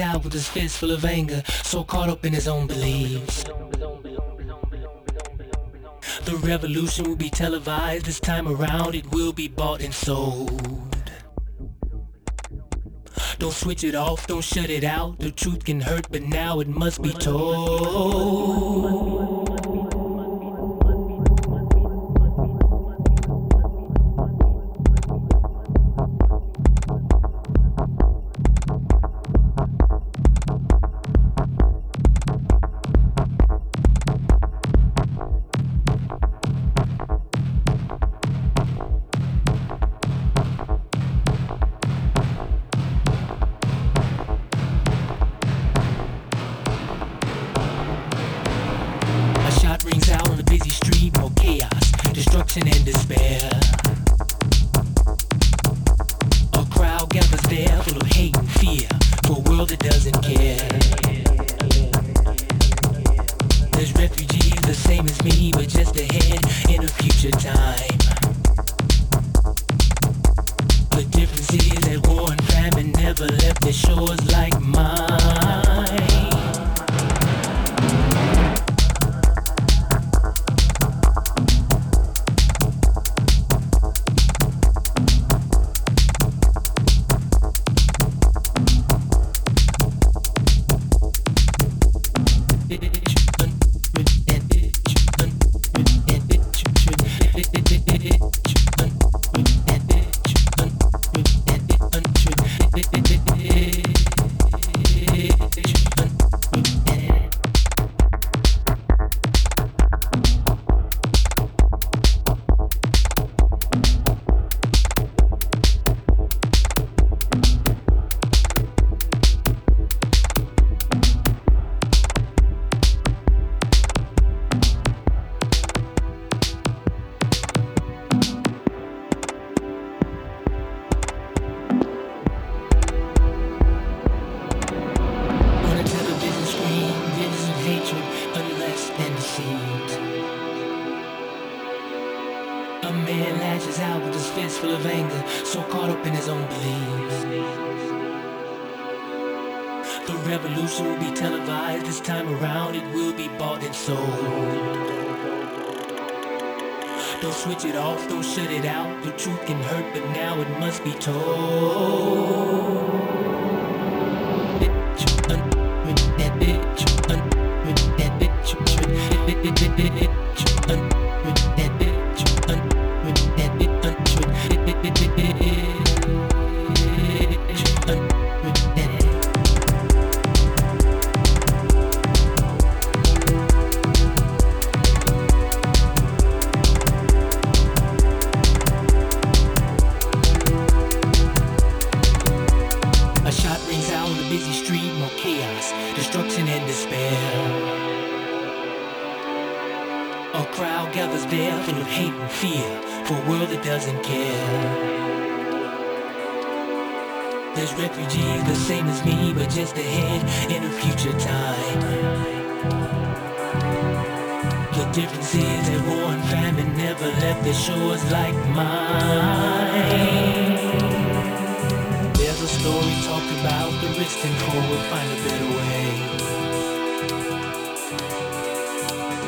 Out with his fist full of anger, so caught up in his own beliefs. The revolution will be televised this time around, it will be bought and sold. Don't switch it off, don't shut it out. The truth can hurt, but now it must be told.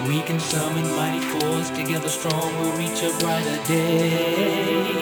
We can summon mighty force, together strong we'll reach a brighter day.